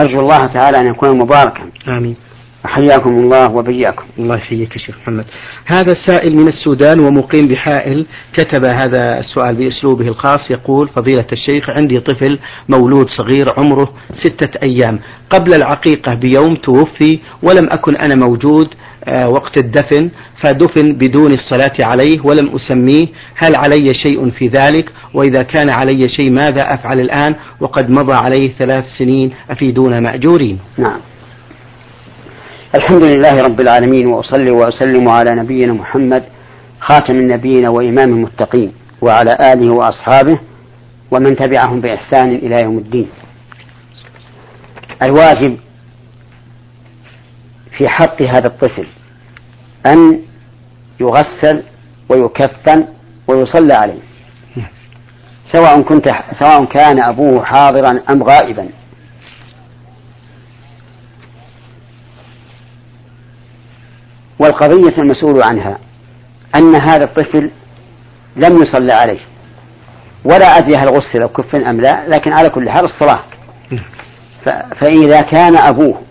أرجو الله تعالى أن يكون مباركا. آمين. حياكم الله وبياكم. الله يحييك يا شيخ محمد. هذا السائل من السودان ومقيم بحائل كتب هذا السؤال بأسلوبه الخاص. يقول فضيلة الشيخ عندي طفل مولود صغير عمره ستة أيام. قبل العقيقة بيوم توفي ولم أكن أنا موجود. وقت الدفن فدفن بدون الصلاة عليه ولم أسميه. هل علي شيء في ذلك؟ وإذا كان علي شيء ماذا أفعل الآن؟ وقد مضى عليه ثلاث سنين أفيدونا مأجورين. نعم. الحمد لله رب العالمين وأصلي وأسلم على نبينا محمد خاتم النبيين وإمام المتقين وعلى آله وأصحابه ومن تبعهم بإحسان إلى يوم الدين. الواجب في حق هذا الطفل أن يغسل ويكفن ويصلى عليه. سواء كنت سواء كان أبوه حاضرا أم غائبا. والقضية المسؤول عنها أن هذا الطفل لم يصلى عليه. ولا أدري هل غسل أو كفن أم لا لكن على كل حال الصلاة. فإذا كان أبوه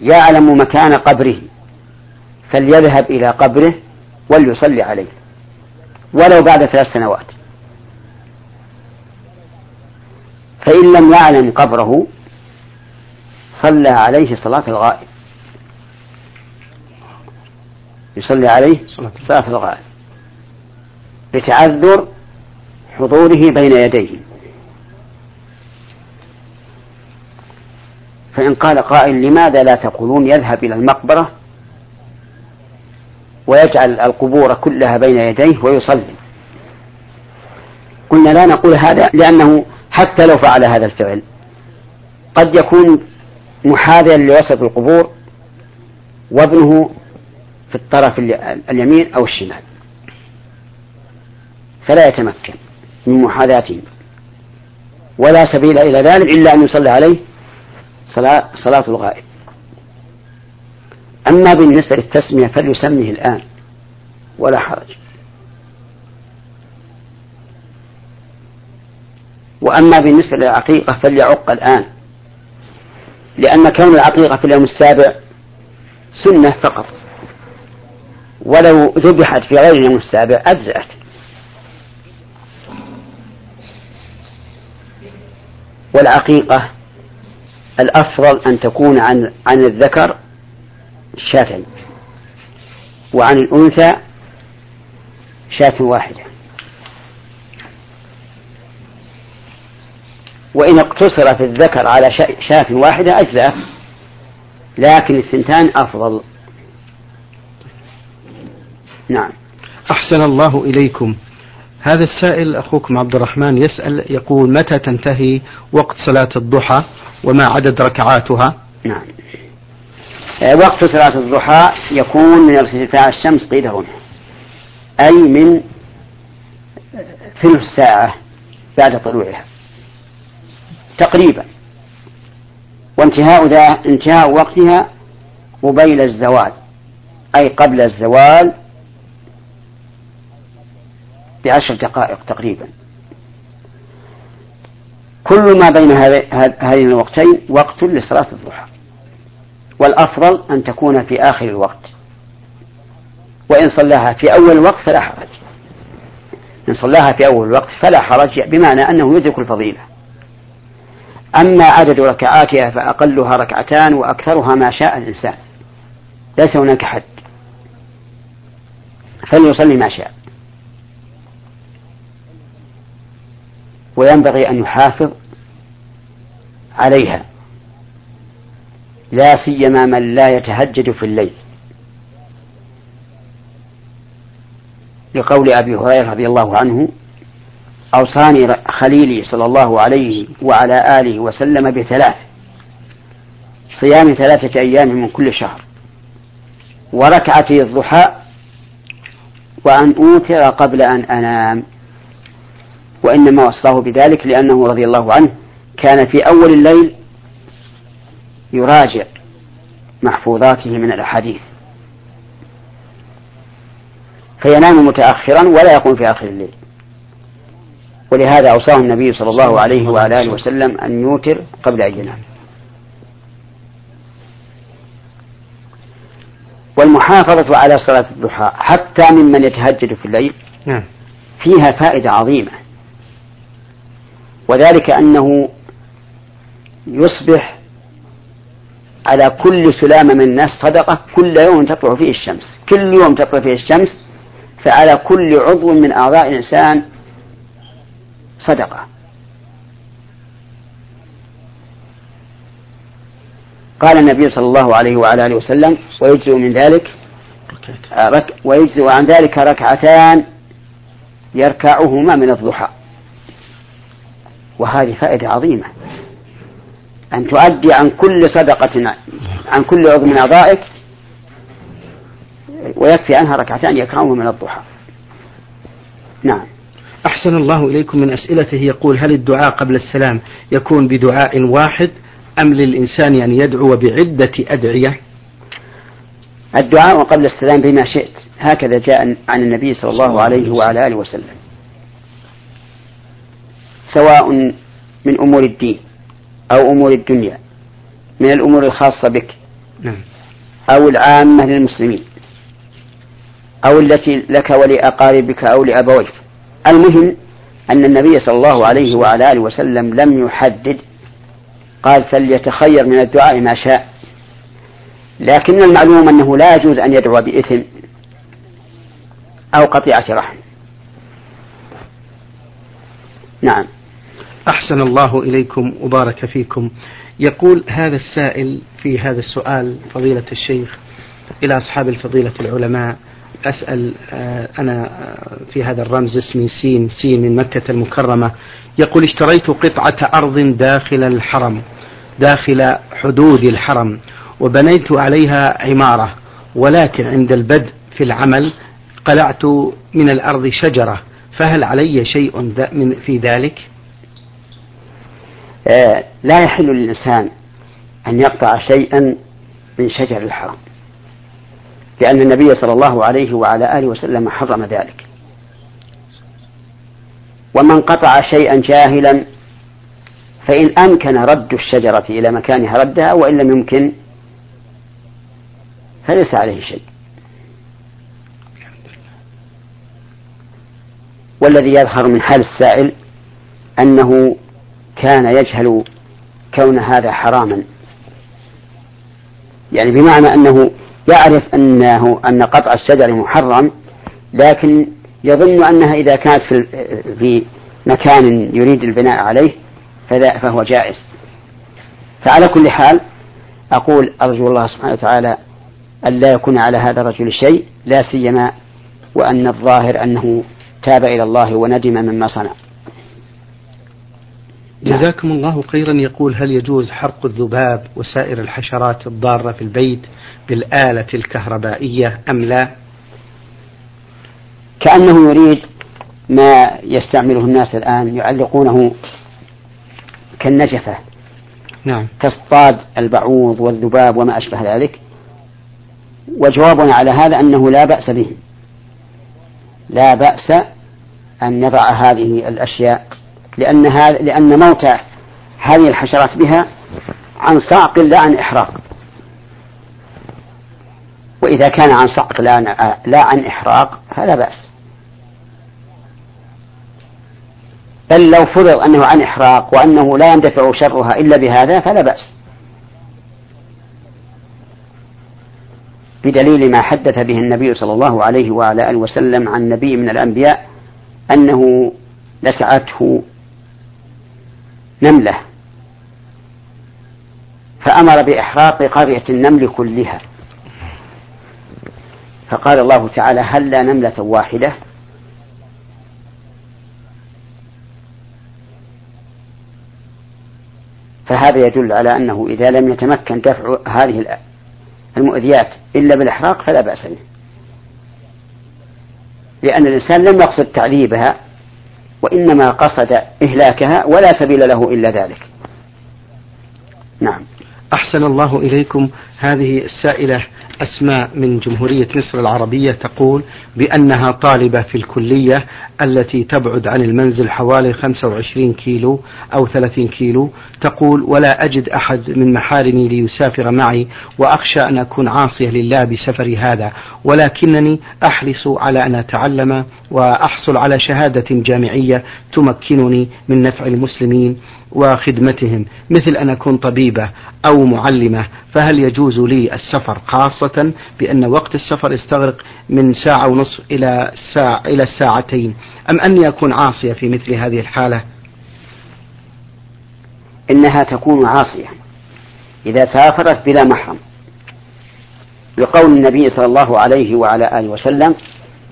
يعلم مكان قبره فليذهب إلى قبره وليصلي عليه ولو بعد ثلاث سنوات. فإن لم يعلم قبره صلى عليه صلاة الغائب. يصلي عليه صلاة الغائب لتعذر حضوره بين يديه. فإن قال قائل لماذا لا تقولون يذهب إلى المقبرة ويجعل القبور كلها بين يديه ويصلي؟ قلنا لا نقول هذا لأنه حتى لو فعل هذا الفعل قد يكون محاذيا لوسط القبور وابنه في الطرف اليمين أو الشمال. فلا يتمكن من محاذاته ولا سبيل إلى ذلك إلا أن يصلي عليه صلاة, صلاة الغائب. أما بالنسبة للتسمية فليسميه الآن ولا حرج. وأما بالنسبة للعقيقة فليعق الآن لأن كون العقيقة في اليوم السابع سنة فقط. ولو ذبحت في غير اليوم السابع أجزأت. والعقيقة الأفضل أن تكون عن عن الذكر شاة وعن الأنثى شاة واحدة. وإن اقتصر في الذكر على شاة واحدة أجزأ لكن الثنتان أفضل. نعم. أحسن الله إليكم. هذا السائل أخوكم عبد الرحمن يسأل يقول متى تنتهي وقت صلاة الضحى وما عدد ركعاتها؟ نعم. آه، وقت صلاة الضحى يكون من ارتفاع الشمس قيد هنا. أي من ثلث ساعة بعد طلوعها. تقريبا. وانتهاء ذا انتهاء وقتها قبيل الزوال. أي قبل الزوال بعشر دقائق تقريبا. كل ما بين هذين الوقتين وقت لصلاة الضحى. والأفضل أن تكون في آخر الوقت. وإن صلاها في أول الوقت فلا حرج. إن صلاها في أول الوقت فلا حرج بمعنى أنه يدرك الفضيلة. أما عدد ركعاتها فأقلها ركعتان وأكثرها ما شاء الإنسان. ليس هناك حد. فليصلي ما شاء. وينبغي أن يحافظ عليها. لا سيما من لا يتهجد في الليل. لقول أبي هريرة رضي الله عنه أوصاني خليلي صلى الله عليه وعلى آله وسلم بثلاث صيام ثلاثة أيام من كل شهر وركعتي الضحى وأن أوتر قبل أن أنام. وإنما وصاه بذلك لأنه رضي الله عنه كان في أول الليل يراجع محفوظاته من الأحاديث. فينام متأخرا ولا يقوم في آخر الليل. ولهذا أوصاه النبي صلى الله عليه وعلى آله وسلم أن يوتر قبل أن ينام. والمحافظة على صلاة الضحى حتى ممن يتهجد في الليل نعم. فيها فائدة عظيمة. وذلك أنه يصبح على كل سلامة من الناس صدقة كل يوم تطلع فيه الشمس. كل يوم تطلع فيه الشمس فعلى كل عضو من أعضاء الإنسان صدقة. قال النبي صلى الله عليه وعلى آله وسلم ويجزئ من ذلك رك ويجزئ عن ذلك ركعتان يركعهما من الضحى. وهذه فائدة عظيمة. أن تؤدي عن كل صدقة عن كل عضو من أعضائك ويكفي عنها ركعتان يكرههما من الضحى. نعم. أحسن الله إليكم من أسئلته. يقول هل الدعاء قبل السلام يكون بدعاء واحد أم للإنسان أن يدعو بعدة أدعية؟ الدعاء قبل السلام بما شئت. هكذا جاء عن النبي صلى الله عليه وعلى آله وسلم. سواء من أمور الدين أو أمور الدنيا من الأمور الخاصة بك نعم. أو العامة للمسلمين أو التي لك ولأقاربك أو لأبويك. المهم أن النبي صلى الله عليه وعلى آله وسلم لم يحدد قال فليتخير من الدعاء ما شاء. لكن المعلوم أنه لا يجوز أن يدعو بإثم أو قطيعة رحم. نعم. أحسن الله إليكم وبارك فيكم. يقول هذا السائل في هذا السؤال فضيلة الشيخ إلى أصحاب الفضيلة العلماء. أسأل آه، أنا آه، في هذا الرمز اسمي سين سين من مكة المكرمة. يقول اشتريت قطعة أرض داخل الحرم داخل حدود الحرم وبنيت عليها عمارة ولكن عند البدء في العمل قلعت من الأرض شجرة فهل علي شيء في ذلك؟ آه لا يحل للإنسان أن يقطع شيئا من شجر الحرم لأن النبي صلى الله عليه وعلى آله وسلم حرم ذلك. ومن قطع شيئا جاهلا فإن أمكن رد الشجرة إلى مكانها ردها وإن لم يمكن فليس عليه شيء. والذي يظهر من حال السائل أنه كان يجهل كون هذا حراما يعني بمعنى أنه يعرف أنه أن قطع الشجر محرم لكن يظن أنها إذا كانت في في مكان يريد البناء عليه فهو جائز فعلى كل حال أقول أرجو الله سبحانه وتعالى أن لا يكون على هذا الرجل شيء لا سيما وأن الظاهر أنه تاب إلى الله وندم مما صنع. جزاكم الله خيرا. يقول هل يجوز حرق الذباب وسائر الحشرات الضارة في البيت بالآلة الكهربائية أم لا؟ كأنه يريد ما يستعمله الناس الآن يعلقونه كالنجفة. نعم. تصطاد البعوض والذباب وما أشبه ذلك. وجوابنا على هذا أنه لا بأس به. لا بأس أن نضع هذه الأشياء لأن هذا لأن موت هذه الحشرات بها عن صعق لا عن إحراق. وإذا كان عن صعق لا لا عن إحراق فلا بأس. بل لو فرض أنه عن إحراق وأنه لا يندفع شرها إلا بهذا فلا بأس. بدليل ما حدث به النبي صلى الله عليه وعلى آله وسلم عن نبي من الأنبياء أنه لسعته نملة. فأمر بإحراق قرية النمل كلها. فقال الله تعالى هل لا نملة واحدة؟ فهذا يدل على أنه إذا لم يتمكن دفع هذه المؤذيات إلا بالإحراق فلا بأس به. لأن الإنسان لم يقصد تعذيبها وإنما قصد إهلاكها ولا سبيل له إلا ذلك. نعم. أحسن الله إليكم هذه السائلة. أسماء من جمهورية مصر العربية تقول بأنها طالبة في الكلية التي تبعد عن المنزل حوالي 25 كيلو أو 30 كيلو تقول ولا أجد أحد من محارمي ليسافر معي وأخشى أن أكون عاصية لله بسفري هذا ولكنني أحرص على أن أتعلم وأحصل على شهادة جامعية تمكنني من نفع المسلمين. وخدمتهم مثل أن أكون طبيبة أو معلمة فهل يجوز لي السفر خاصة بأن وقت السفر يستغرق من ساعة ونصف إلى ساعة إلى الساعتين أم أني أكون عاصية في مثل هذه الحالة؟ إنها تكون عاصية إذا سافرت بلا محرم. لقول النبي صلى الله عليه وعلى آله وسلم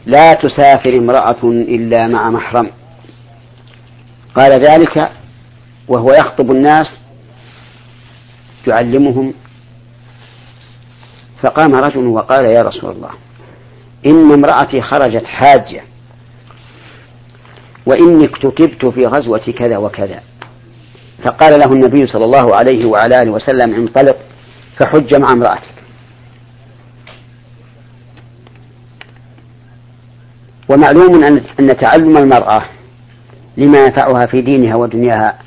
لا تسافر امرأة إلا مع محرم. قال ذلك وهو يخطب الناس يعلمهم. فقام رجل وقال يا رسول الله إن امرأتي خرجت حاجة وإني اكتتبت في غزوة كذا وكذا. فقال له النبي صلى الله عليه وعلى آله وسلم انطلق فحج مع امرأتك. ومعلوم أن تعلم المرأة لما ينفعها في دينها ودنياها.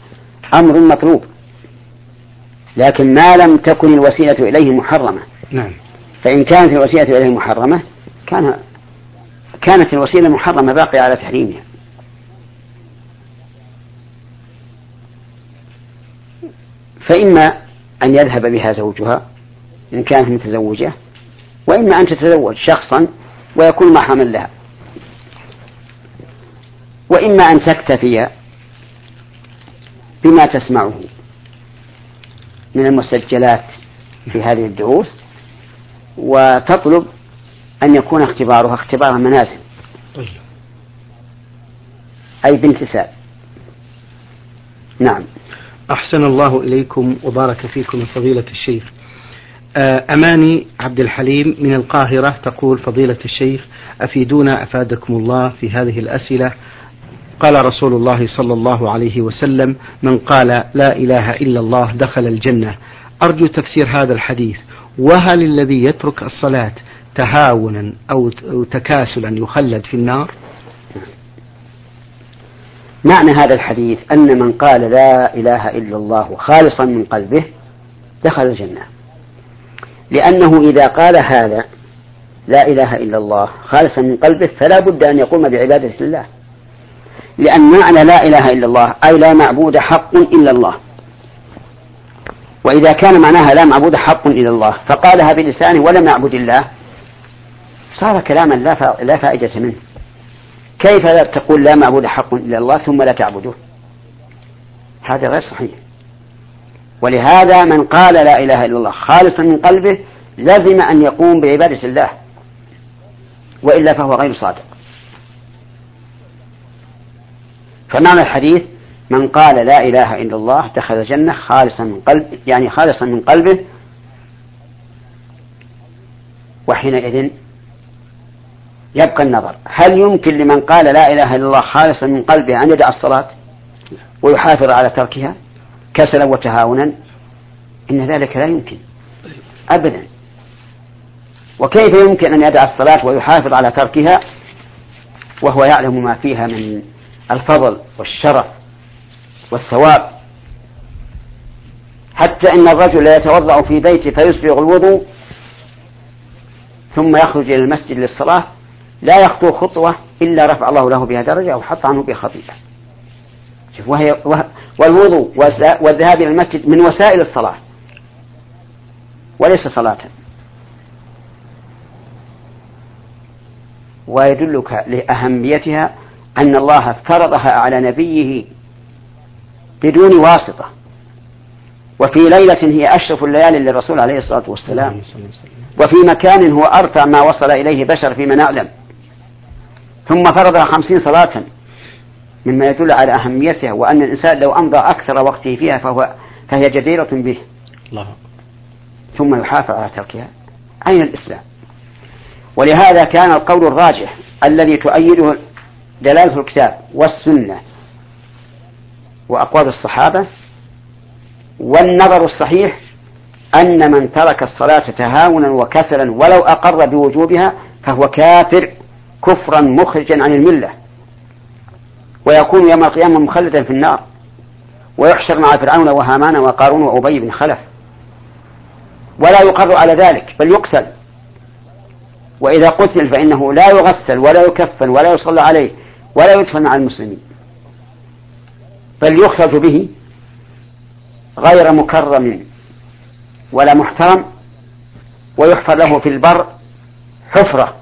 أمر مطلوب. لكن ما لم تكن الوسيلة إليه محرمة. نعم. فإن كانت الوسيلة إليه محرمة كان كانت الوسيلة محرمة باقية على تحريمها. فإما أن يذهب بها زوجها إن كانت متزوجة وإما أن تتزوج شخصا ويكون محرما لها. وإما أن تكتفي بما تسمعه من المسجلات في هذه الدروس وتطلب أن يكون اختبارها اختبار منازل. أي بانتساب نعم. أحسن الله إليكم وبارك فيكم فضيلة الشيخ. آه، أماني عبد الحليم من القاهرة تقول فضيلة الشيخ أفيدونا أفادكم الله في هذه الأسئلة قال رسول الله صلى الله عليه وسلم من قال لا إله إلا الله دخل الجنة. أرجو تفسير هذا الحديث. وهل الذي يترك الصلاة تهاونا أو تكاسلا يخلد في النار؟ معنى هذا الحديث أن من قال لا إله إلا الله خالصا من قلبه دخل الجنة. لأنه إذا قال هذا لا إله إلا الله خالصا من قلبه فلا بد أن يقوم بعبادة الله. لأن معنى لا إله إلا الله أي لا معبود حق إلا الله. وإذا كان معناها لا معبود حق إلا الله فقالها بلسانه ولم يعبد الله صار كلاما لا فائدة منه. كيف تقول لا معبود حق إلا الله ثم لا تعبده؟ هذا غير صحيح. ولهذا من قال لا إله إلا الله خالصا من قلبه لزم أن يقوم بعبادة الله وإلا فهو غير صادق. فمعنى الحديث من قال لا إله إلا الله دخل الجنة خالصا من قلب يعني خالصا من قلبه وحينئذ يبقى النظر. هل يمكن لمن قال لا إله إلا الله خالصا من قلبه أن يدع الصلاة ويحافظ على تركها كسلا وتهاونا؟ إن ذلك لا يمكن. أبدا. وكيف يمكن أن يدع الصلاة ويحافظ على تركها وهو يعلم ما فيها من الفضل والشرف والثواب. حتى إن الرجل يتوضأ في بيته فيسبغ الوضوء ثم يخرج إلى المسجد للصلاة لا يخطو خطوة إلا رفع الله له بها درجة أو حط عنه بها خطيئة. وهي والوضوء والذهاب إلى المسجد من وسائل الصلاة. وليس صلاة. ويدلك لأهميتها أن الله افترضها على نبيه بدون واسطة. وفي ليلة هي أشرف الليالي للرسول عليه الصلاة والسلام. وفي مكان هو أرفع ما وصل إليه بشر فيما نعلم. ثم فرضها خمسين صلاة مما يدل على أهميتها وأن الإنسان لو أمضى أكثر وقته فيها فهو فهي جديرة به. الله ثم يحافظ على تركها. أين الإسلام؟ ولهذا كان القول الراجح الذي تؤيده دلالة الكتاب والسنة وأقوال الصحابة والنظر الصحيح أن من ترك الصلاة تهاونا وكسلا ولو أقر بوجوبها فهو كافر كفرا مخرجا عن الملة. ويكون يوم القيامة مخلدا في النار. ويحشر مع فرعون وهامان وقارون وأبي بن خلف. ولا يقر على ذلك بل يقتل. وإذا قتل فإنه لا يغسل ولا يكفن ولا يصلى عليه. ولا يدفن مع المسلمين. بل يخرج به غير مكرم ولا محترم ويحفر له في البر حفرة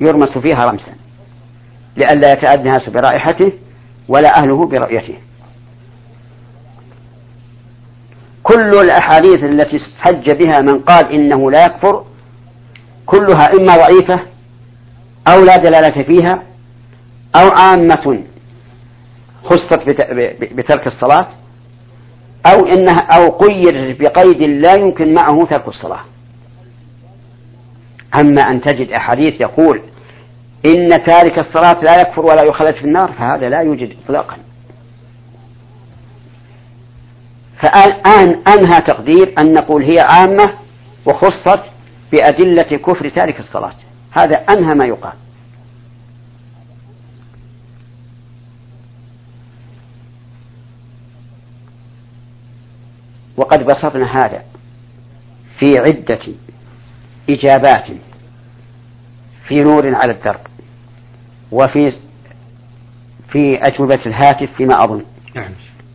يرمس فيها رمسا لئلا يتأذى الناس برائحته ولا أهله برؤيته. كل الأحاديث التي احتج بها من قال إنه لا يكفر كلها إما ضعيفة أو لا دلالة فيها أو عامة خصت بترك الصلاة أو إنها أو قيدت بقيد لا يمكن معه ترك الصلاة. أما أن تجد أحاديث يقول إن تارك الصلاة لا يكفر ولا يخلد في النار فهذا لا يوجد إطلاقا. فالآن أنهى تقدير أن نقول هي عامة وخصت بأدلة كفر تارك الصلاة. هذا أنهى ما يقال. وقد بسطنا هذا في عدة إجابات في نور على الدرب وفي في أجوبة الهاتف فيما أظن نعم.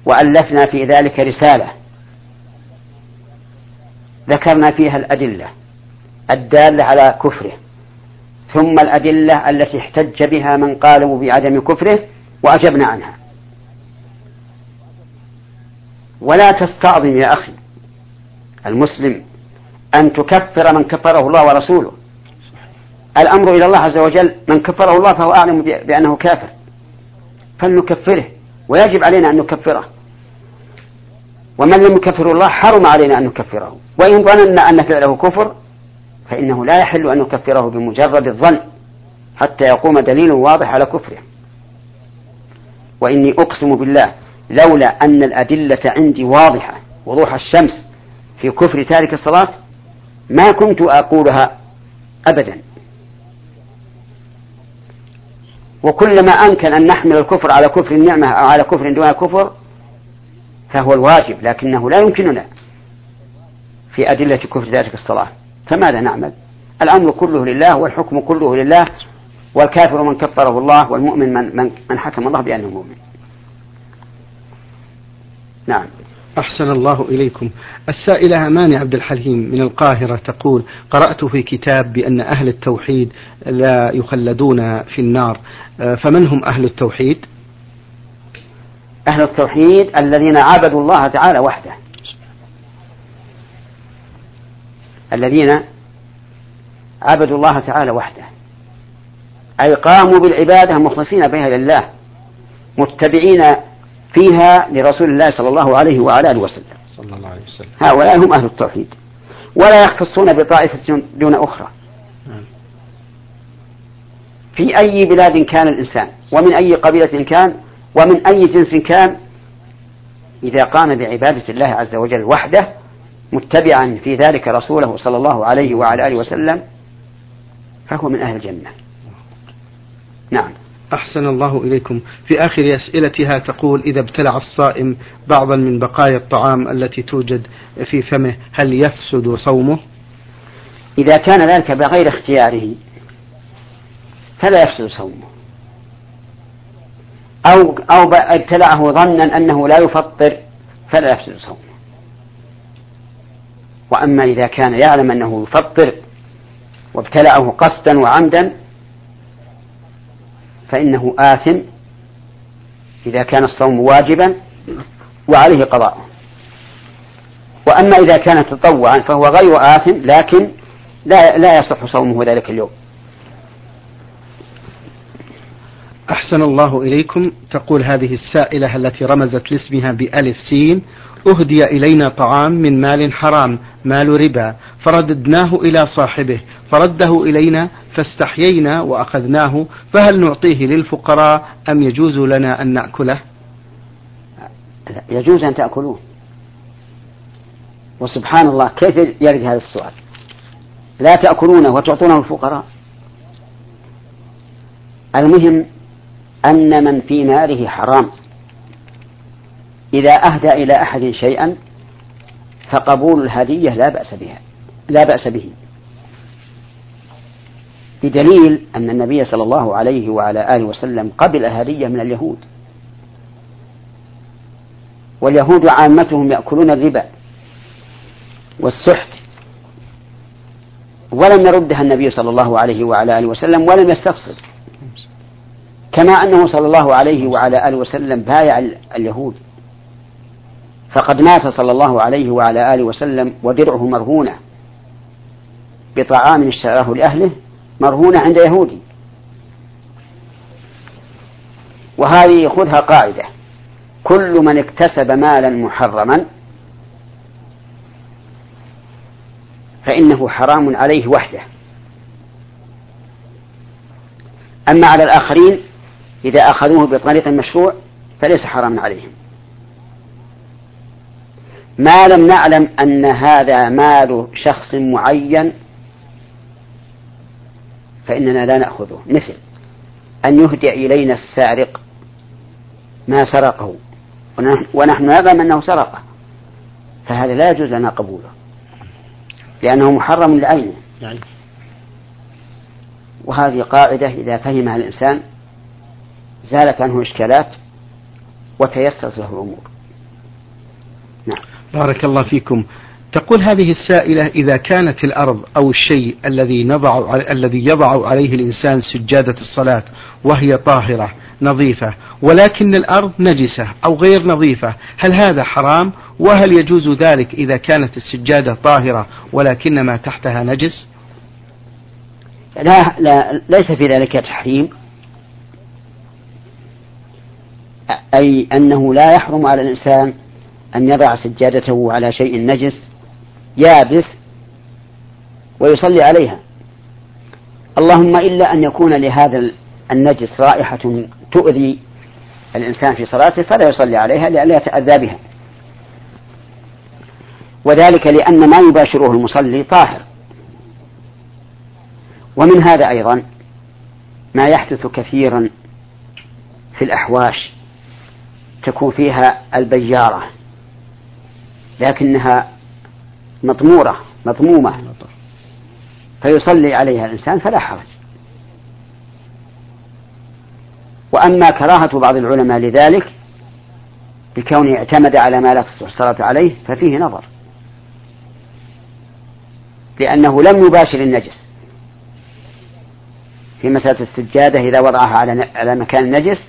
وألفنا في ذلك رسالة ذكرنا فيها الأدلة الدالة على كفره ثم الأدلة التي احتج بها من قالوا بعدم كفره وأجبنا عنها ولا تستعظم يا أخي المسلم أن تكفر من كفره الله ورسوله. الأمر إلى الله عز وجل من كفره الله فهو أعلم بأنه كافر. فلنكفره ويجب علينا أن نكفره. ومن لم يكفر الله حرم علينا أن نكفره. وإن ظننا أن فعله كفر فإنه لا يحل أن نكفره بمجرد الظن حتى يقوم دليل واضح على كفره. وإني أقسم بالله لولا أن الأدلة عندي واضحة وضوح الشمس في كفر تارك الصلاة ما كنت أقولها أبدا. وكلما أمكن أن نحمل الكفر على كفر النعمة أو على كفر دون كفر فهو الواجب لكنه لا يمكننا في أدلة كفر ذلك الصلاة. فماذا نعمل؟ الأمر كله لله والحكم كله لله والكافر من كفره الله والمؤمن من, من, من حكم الله بأنه مؤمن. نعم. أحسن الله إليكم. السائلة أماني عبد الحليم من القاهرة تقول قرأت في كتاب بأن أهل التوحيد لا يخلدون في النار. فمن هم أهل التوحيد؟ أهل التوحيد الذين عبدوا الله تعالى وحده. الذين عبدوا الله تعالى وحده. أي قاموا بالعبادة مخلصين بها لله. متبعين فيها لرسول الله صلى الله عليه وعلى آله وسلم. صلى الله عليه وسلم. هؤلاء هم أهل التوحيد. ولا يختصون بطائفة دون أخرى. نعم. في أي بلاد كان الإنسان؟ ومن أي قبيلة كان؟ ومن أي جنس كان؟ إذا قام بعبادة الله عز وجل وحده متبعا في ذلك رسوله صلى الله عليه وعلى آله وسلم فهو من أهل الجنة. نعم. أحسن الله إليكم. في آخر أسئلتها تقول إذا ابتلع الصائم بعضا من بقايا الطعام التي توجد في فمه هل يفسد صومه؟ إذا كان ذلك بغير اختياره فلا يفسد صومه. أو أو ابتلعه ظنا أنه لا يفطر فلا يفسد صومه. وأما إذا كان يعلم أنه يفطر وابتلعه قصدا وعمدا فإنه آثم إذا كان الصوم واجبا وعليه قضاء. وأما إذا كان تطوعا فهو غير آثم لكن لا لا يصح صومه ذلك اليوم. أحسن الله إليكم. تقول هذه السائلة التي رمزت لاسمها بألف سين أهدي إلينا طعام من مال حرام مال ربا. فرددناه إلى صاحبه فرده إلينا فاستحيينا وأخذناه. فهل نعطيه للفقراء أم يجوز لنا أن نأكله؟ يجوز أن تأكلوه. وسبحان الله كيف يرد هذا السؤال؟ لا تأكلونه وتعطونه الفقراء. المهم أن من في ماله حرام. إذا أهدى إلى أحد شيئا فقبول الهدية لا بأس بها لا بأس به. بدليل أن النبي صلى الله عليه وعلى آله وسلم قبل هدية من اليهود. واليهود عامتهم يأكلون الربا والسحت ولم يردها النبي صلى الله عليه وعلى آله وسلم ولم يستفصل. كما أنه صلى الله عليه وعلى آله وسلم بايع اليهود. فقد مات صلى الله عليه وعلى آله وسلم ودرعه مرهونة بطعام اشتراه لأهله مرهونة عند يهودي. وهذه خذها قاعدة. كل من اكتسب مالا محرما فإنه حرام عليه وحده. أما على الآخرين إذا أخذوه بطريق مشروع فليس حراما عليهم. ما لم نعلم أن هذا مال شخص معين فإننا لا نأخذه. مثل أن يهدي إلينا السارق ما سرقه ونحن نعلم أنه سرقه فهذا لا يجوز لنا قبوله لأنه محرم لعينه. يعني وهذه قاعدة إذا فهمها الإنسان زالت عنه إشكالات وتيسرت له الأمور. نعم. بارك الله فيكم. تقول هذه السائلة إذا كانت الأرض أو الشيء الذي نضع الذي يضع عليه الإنسان سجادة الصلاة وهي طاهرة نظيفة ولكن الأرض نجسة أو غير نظيفة هل هذا حرام؟ وهل يجوز ذلك إذا كانت السجادة طاهرة ولكن ما تحتها نجس؟ لا, لا ليس في ذلك تحريم. أي أنه لا يحرم على الإنسان أن يضع سجادته على شيء نجس يابس ويصلي عليها. اللهم إلا أن يكون لهذا النجس رائحة تؤذي الإنسان في صلاته فلا يصلي عليها لئلا يتأذى بها. وذلك لأن ما يباشره المصلي طاهر. ومن هذا أيضا ما يحدث كثيرا في الأحواش تكون فيها البيارة لكنها مطمورة مضمومة. فيصلي عليها الإنسان فلا حرج. وأما كراهة بعض العلماء لذلك بكونه اعتمد على ما لا تصح الصلاة عليه ففيه نظر. لأنه لم يباشر النجس. في مسألة السجادة إذا وضعها على على مكان النجس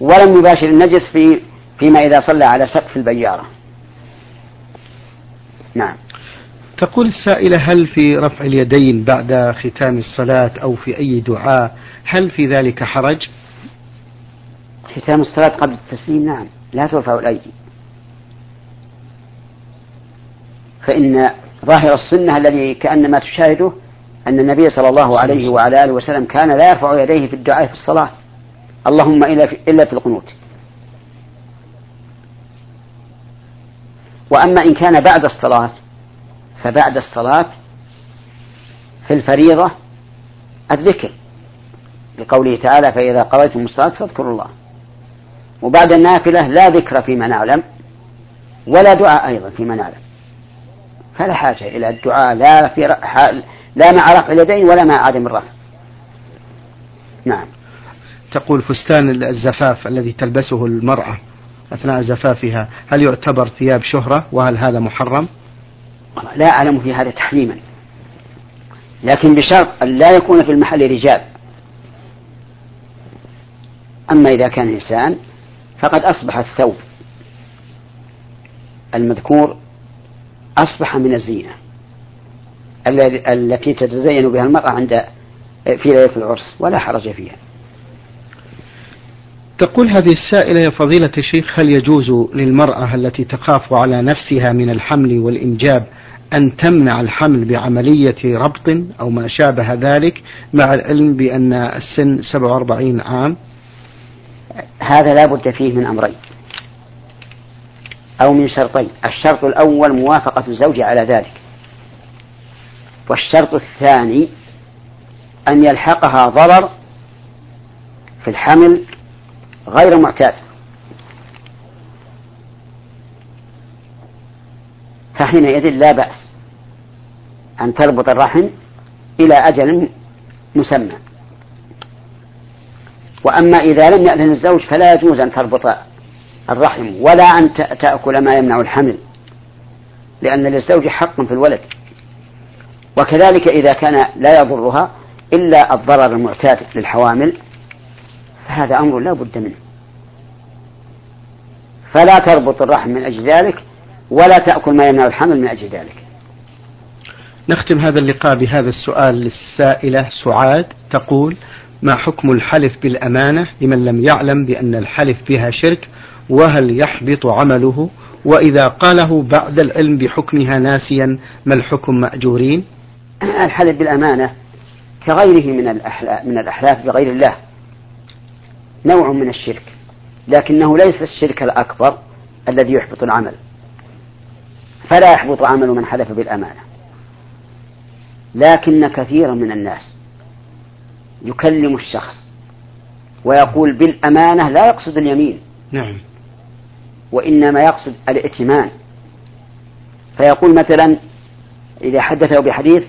ولم يباشر النجس في فيما إذا صلى على سقف البيارة. نعم. تقول السائلة هل في رفع اليدين بعد ختام الصلاة أو في أي دعاء؟ هل في ذلك حرج؟ ختام الصلاة قبل التسليم؟ نعم. لا ترفع الأيدي. فإن ظاهر السنة الذي كأنما تشاهده أن النبي صلى الله عليه وعلى آله وسلم كان لا يرفع يديه في الدعاء في الصلاة. اللهم إلا في, إلا في القنوت. وأما إن كان بعد الصلاة فبعد الصلاة في الفريضة الذكر. لقوله تعالى فإذا قضيتم الصلاة فاذكروا الله. وبعد النافلة لا ذكر فيما نعلم ولا دعاء أيضا فيما نعلم. فلا حاجة إلى الدعاء لا في لا مع رفع اليدين ولا مع عدم الرفع. نعم. تقول فستان الزفاف الذي تلبسه المرأة. أثناء زفافها هل يعتبر ثياب شهرة؟ وهل هذا محرم؟ لا أعلم في هذا تحريما. لكن بشرط أن لا يكون في المحل رجال. أما إذا كان إنسان فقد أصبح الثوب المذكور أصبح من الزينة. التي تتزين بها المرأة عند في ليلة العرس ولا حرج فيها. تقول هذه السائلة يا فضيلة الشيخ هل يجوز للمرأة التي تخاف على نفسها من الحمل والإنجاب أن تمنع الحمل بعملية ربط أو ما شابه ذلك مع العلم بأن السن 47 عام؟ هذا لا بد فيه من أمرين. أو من شرطين. الشرط الأول موافقة الزوج على ذلك. والشرط الثاني أن يلحقها ضرر في الحمل غير معتاد. فحينئذ لا بأس أن تربط الرحم إلى أجل مسمى. وأما إذا لم يأذن الزوج فلا يجوز أن تربط الرحم ولا أن تأكل ما يمنع الحمل لأن للزوج حق في الولد. وكذلك إذا كان لا يضرها إلا الضرر المعتاد للحوامل فهذا أمر لا بد منه. فلا تربط الرحم من أجل ذلك ولا تأكل ما يمنع الحمل من أجل ذلك. نختم هذا اللقاء بهذا السؤال للسائلة سعاد تقول ما حكم الحلف بالأمانة لمن لم يعلم بأن الحلف بها شرك وهل يحبط عمله؟ وإذا قاله بعد العلم بحكمها ناسيا ما الحكم مأجورين؟ الحلف بالأمانة كغيره من الأحلاف, من الأحلاف بغير الله. نوع من الشرك لكنه ليس الشرك الأكبر الذي يحبط العمل. فلا يحبط عمل من حلف بالأمانة. لكن كثيرا من الناس يكلم الشخص ويقول بالأمانة لا يقصد اليمين نعم. وإنما يقصد الائتمان. فيقول مثلا إذا حدثه بحديث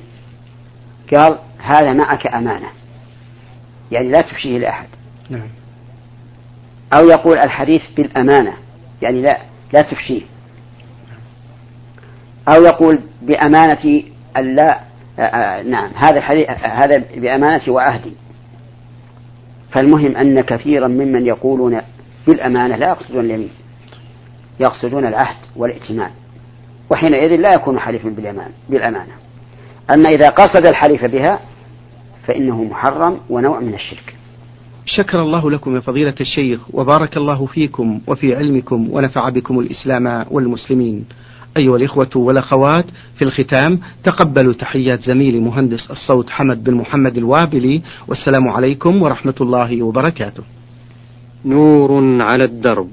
قال هذا معك أمانة يعني لا تفشيه لأحد. نعم. أو يقول الحديث بالأمانة يعني لا لا تفشيه. أو يقول بأمانة ألا آه، آه، نعم هذا الحديث هذا بأمانة وعهدي فالمهم أن كثيرا ممن يقولون بالأمانة لا يقصدون اليمين يقصدون العهد والائتمان. وحينئذ لا يكون حليفا بالأمان بالأمانة. أما إذا قصد الحليف بها فإنه محرم ونوع من الشرك. شكر الله لكم يا فضيلة الشيخ وبارك الله فيكم وفي علمكم ونفع بكم الإسلام والمسلمين. أيها الإخوة والأخوات في الختام تقبلوا تحيات زميلي مهندس الصوت حمد بن محمد الوابلي والسلام عليكم ورحمة الله وبركاته. نور على الدرب.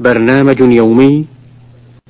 برنامج يومي